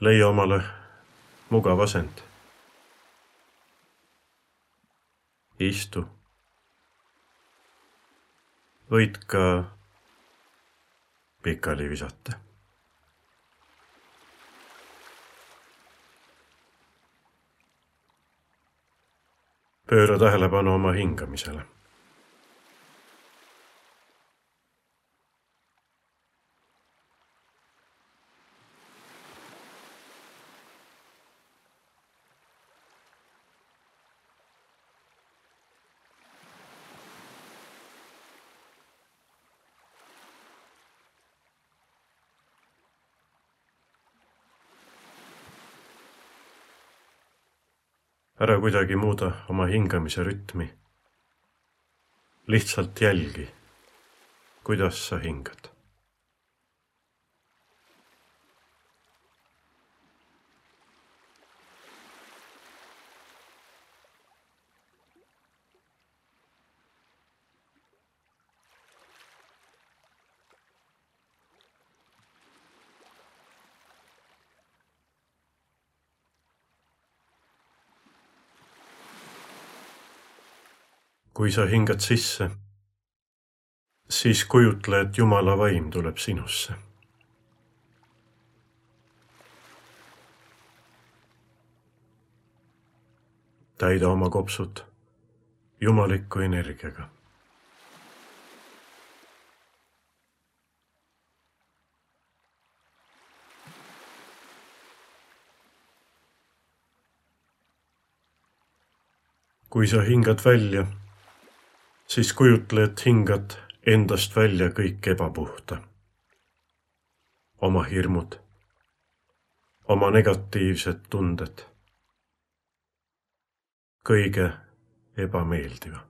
leia omale mugav asend. istu. võid ka pikali visata. pööra tähelepanu oma hingamisele ära kuidagi muuda oma hingamise rütmi. lihtsalt jälgi, kuidas sa hingad. Kui sa hingad sisse, siis kujutle, et Jumala vaim tuleb sinusse. täida oma kopsud jumaliku energiaga kui sa hingad välja siis kujutle, et hingad endast välja kõik ebapuhta. oma hirmud, oma negatiivsed tunded, kõige ebameeldiva.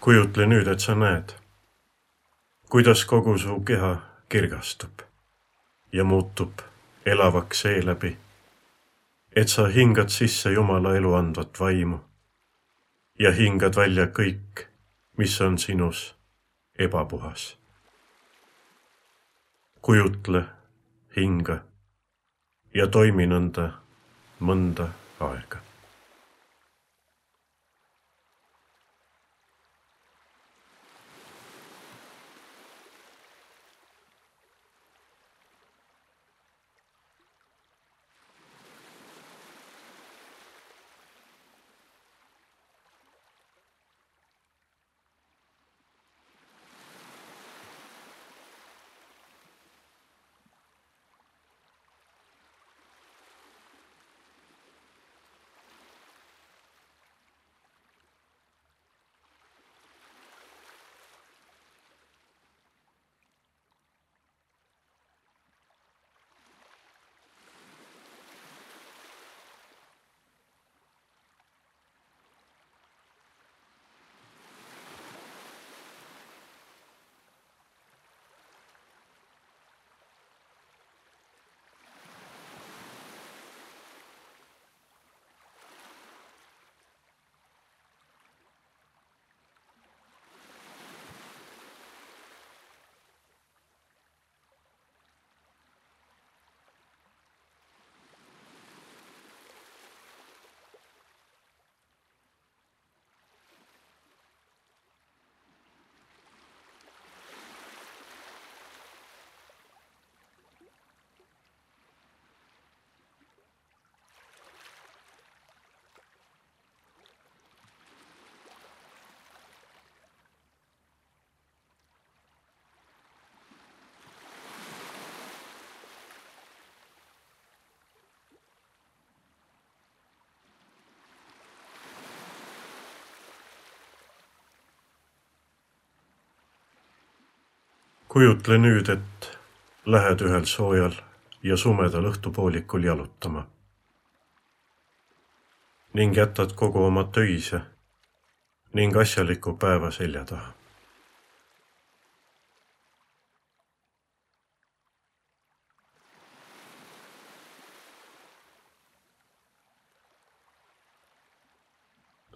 Kujutle nüüd, et sa näed, kuidas kogu su keha kirgastub ja muutub elavaks seeläbi, et sa hingad sisse Jumala elu andvat vaimu ja hingad välja kõik, mis on sinus ebapuhas. kujutle, hinga ja toimi nõnda mõnda aega kujutle nüüd, et lähed ühel soojal ja sumedal õhtupoolikul jalutama ning jätad kogu oma töise ning asjaliku päeva selja taha.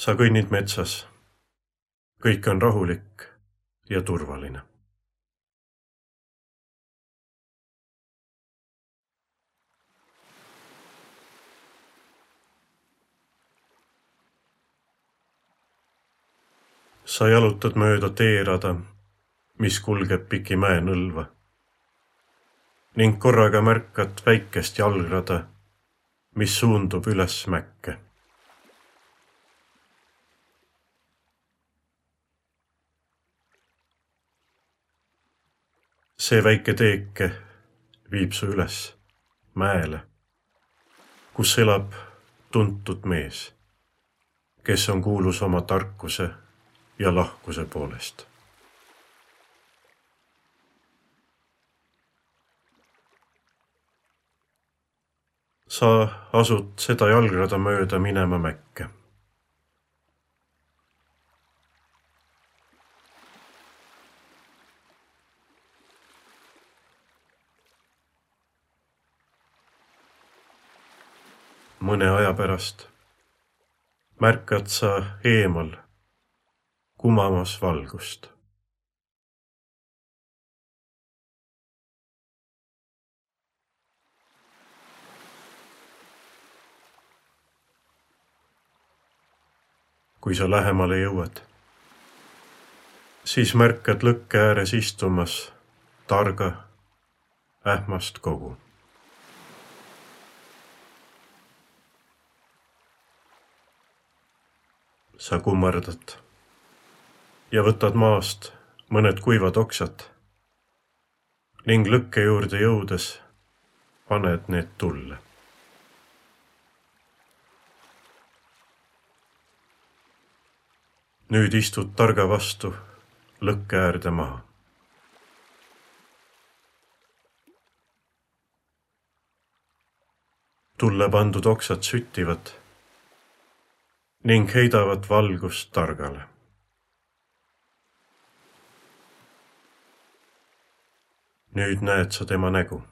sa kõnnid metsas. kõik on rahulik ja turvaline. Sa jalutad mööda teerada, mis kulgeb piki mäenõlva ning korraga märkad väikest jalgrada, mis suundub üles mäkke. see väike teeke viib su üles mäele, kus elab tuntud mees, kes on kuulus oma tarkuse ja lahkuse poolest. sa asud seda jalgrada mööda minema mäkke. mõne aja pärast märkad sa eemal kumamas valgust. kui sa lähemale jõuad, siis märkad lõkke ääres istumas targa ähmast kogu sa kummardad ja võtad maast mõned kuivad oksad ning lõkke juurde jõudes paned need tulle. nüüd istud targa vastu lõkke äärde maha. tulle pandud oksad süttivad ning heidavad valgust targale nüüd näed sa tema nägu.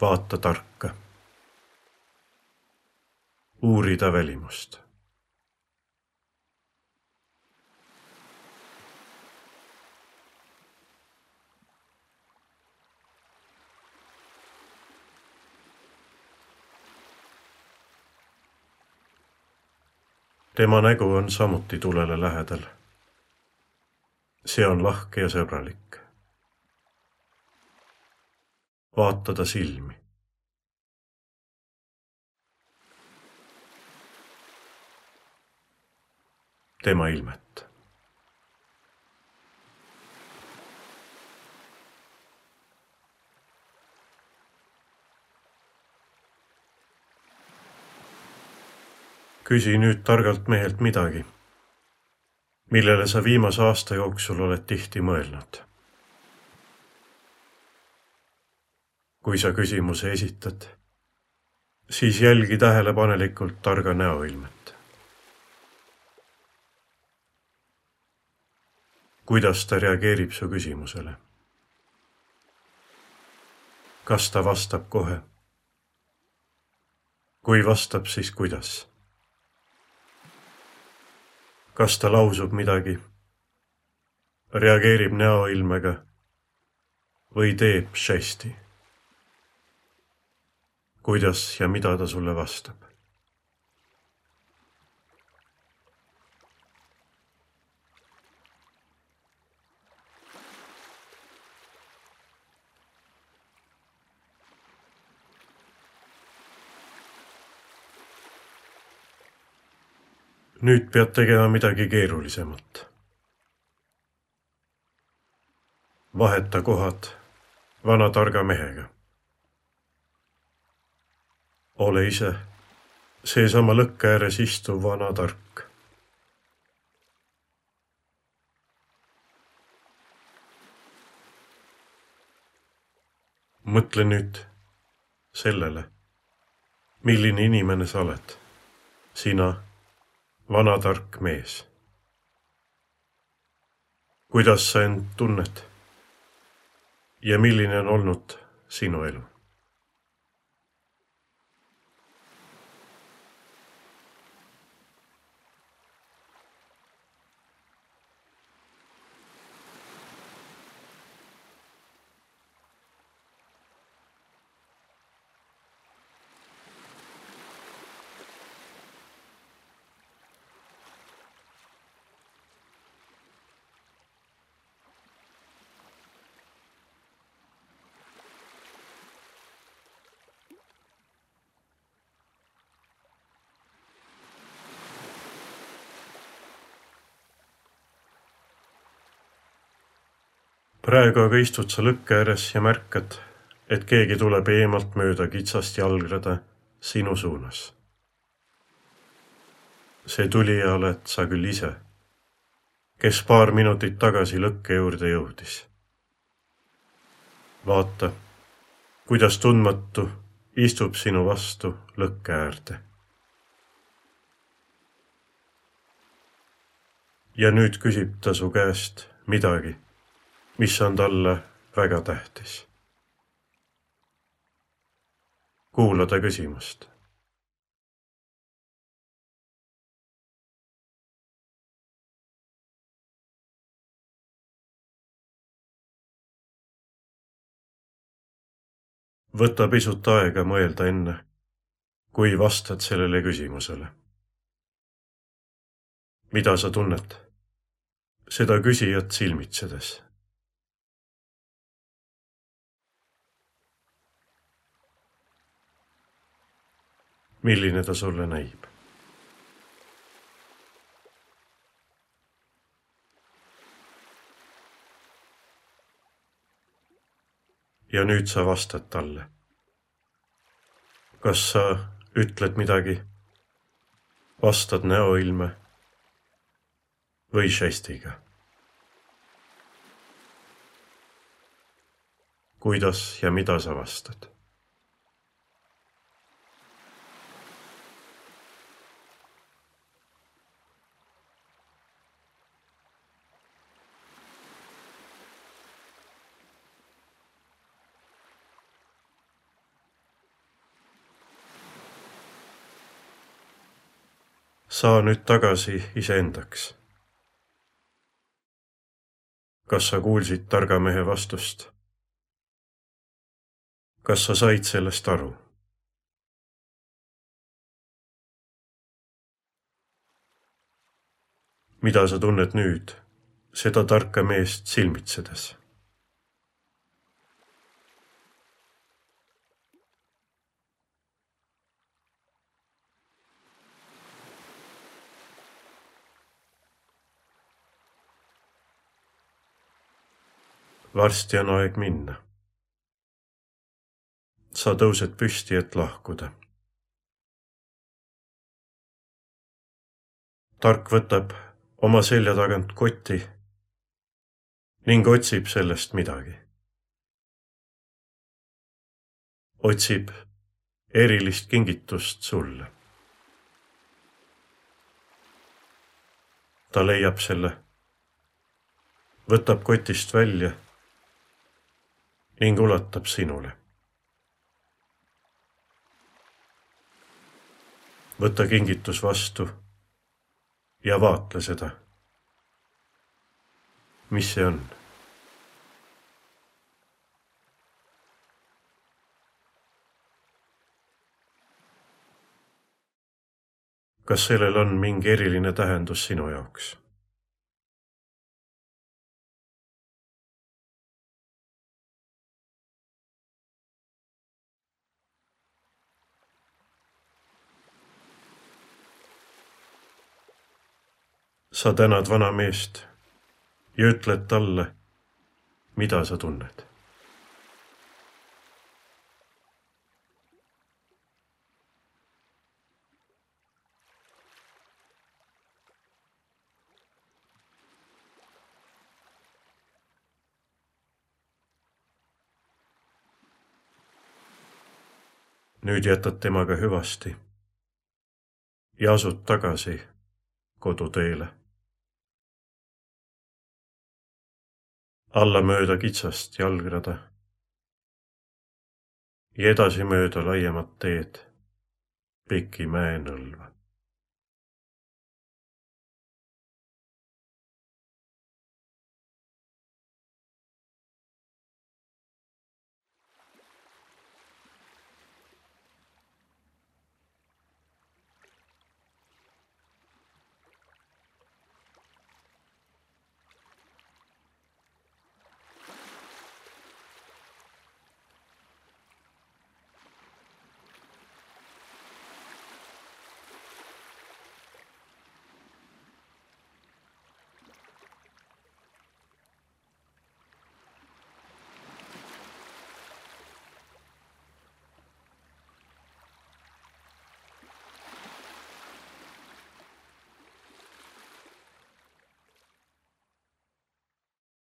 vaata tarka. uuri ta välimust. tema nägu on samuti tulele lähedal see on lahke ja sõbralik. vaata ta silmi. tema ilmet. küsi nüüd targalt mehelt midagi millele sa viimase aasta jooksul oled tihti mõelnud? kui sa küsimuse esitad, siis jälgi tähelepanelikult targa näoilmet. kuidas ta reageerib su küsimusele? kas ta vastab kohe? kui vastab, siis kuidas? Kas ta lausub midagi, reageerib näoilmega või teeb žesti. kuidas ja mida ta sulle vastab? nüüd pead tegema midagi keerulisemat. vaheta kohad vana targa mehega. ole ise seesama lõkke ääres istuv vana tark. mõtle nüüd sellele, milline inimene sa oled, sina vana tark mees. kuidas sa end tunned ja milline on olnud sinu elu? Praegu aga istud sa lõkke ääres ja märkad, et keegi tuleb eemalt mööda kitsast jalgrada sinu suunas. see tulija oled sa küll ise, kes paar minutit tagasi lõkke juurde jõudis. vaata, kuidas tundmatu istub sinu vastu lõkke äärde. ja nüüd küsib ta su käest midagi mis on talle väga tähtis. kuula ta küsimust. võta pisut aega mõelda enne, kui vastad sellele küsimusele. mida sa tunned? seda küsijat silmitsedes milline ta sulle näib. ja nüüd sa vastad talle. kas sa ütled midagi, vastad näoilme või žestiga? kuidas ja mida sa vastad saa nüüd tagasi iseendaks. kas sa kuulsid targa mehe vastust? kas sa said sellest aru? mida sa tunned nüüd, seda tarka meest silmitsedes? Varsti on aeg minna. sa tõused püsti, et lahkuda. tark võtab oma selja tagant koti ning otsib sellest midagi. otsib erilist kingitust sulle. ta leiab selle, võtab kotist välja ning ulatab sinule. võta kingitus vastu ja vaatle seda. mis see on? kas sellel on mingi eriline tähendus sinu jaoks? Sa tänad vanameest ja ütled talle, mida sa tunned. nüüd jätad temaga hüvasti ja asud tagasi koduteele. Alla mööda kitsast jalgrada ja edasi mööda laiemat teed Piki mäenõlva.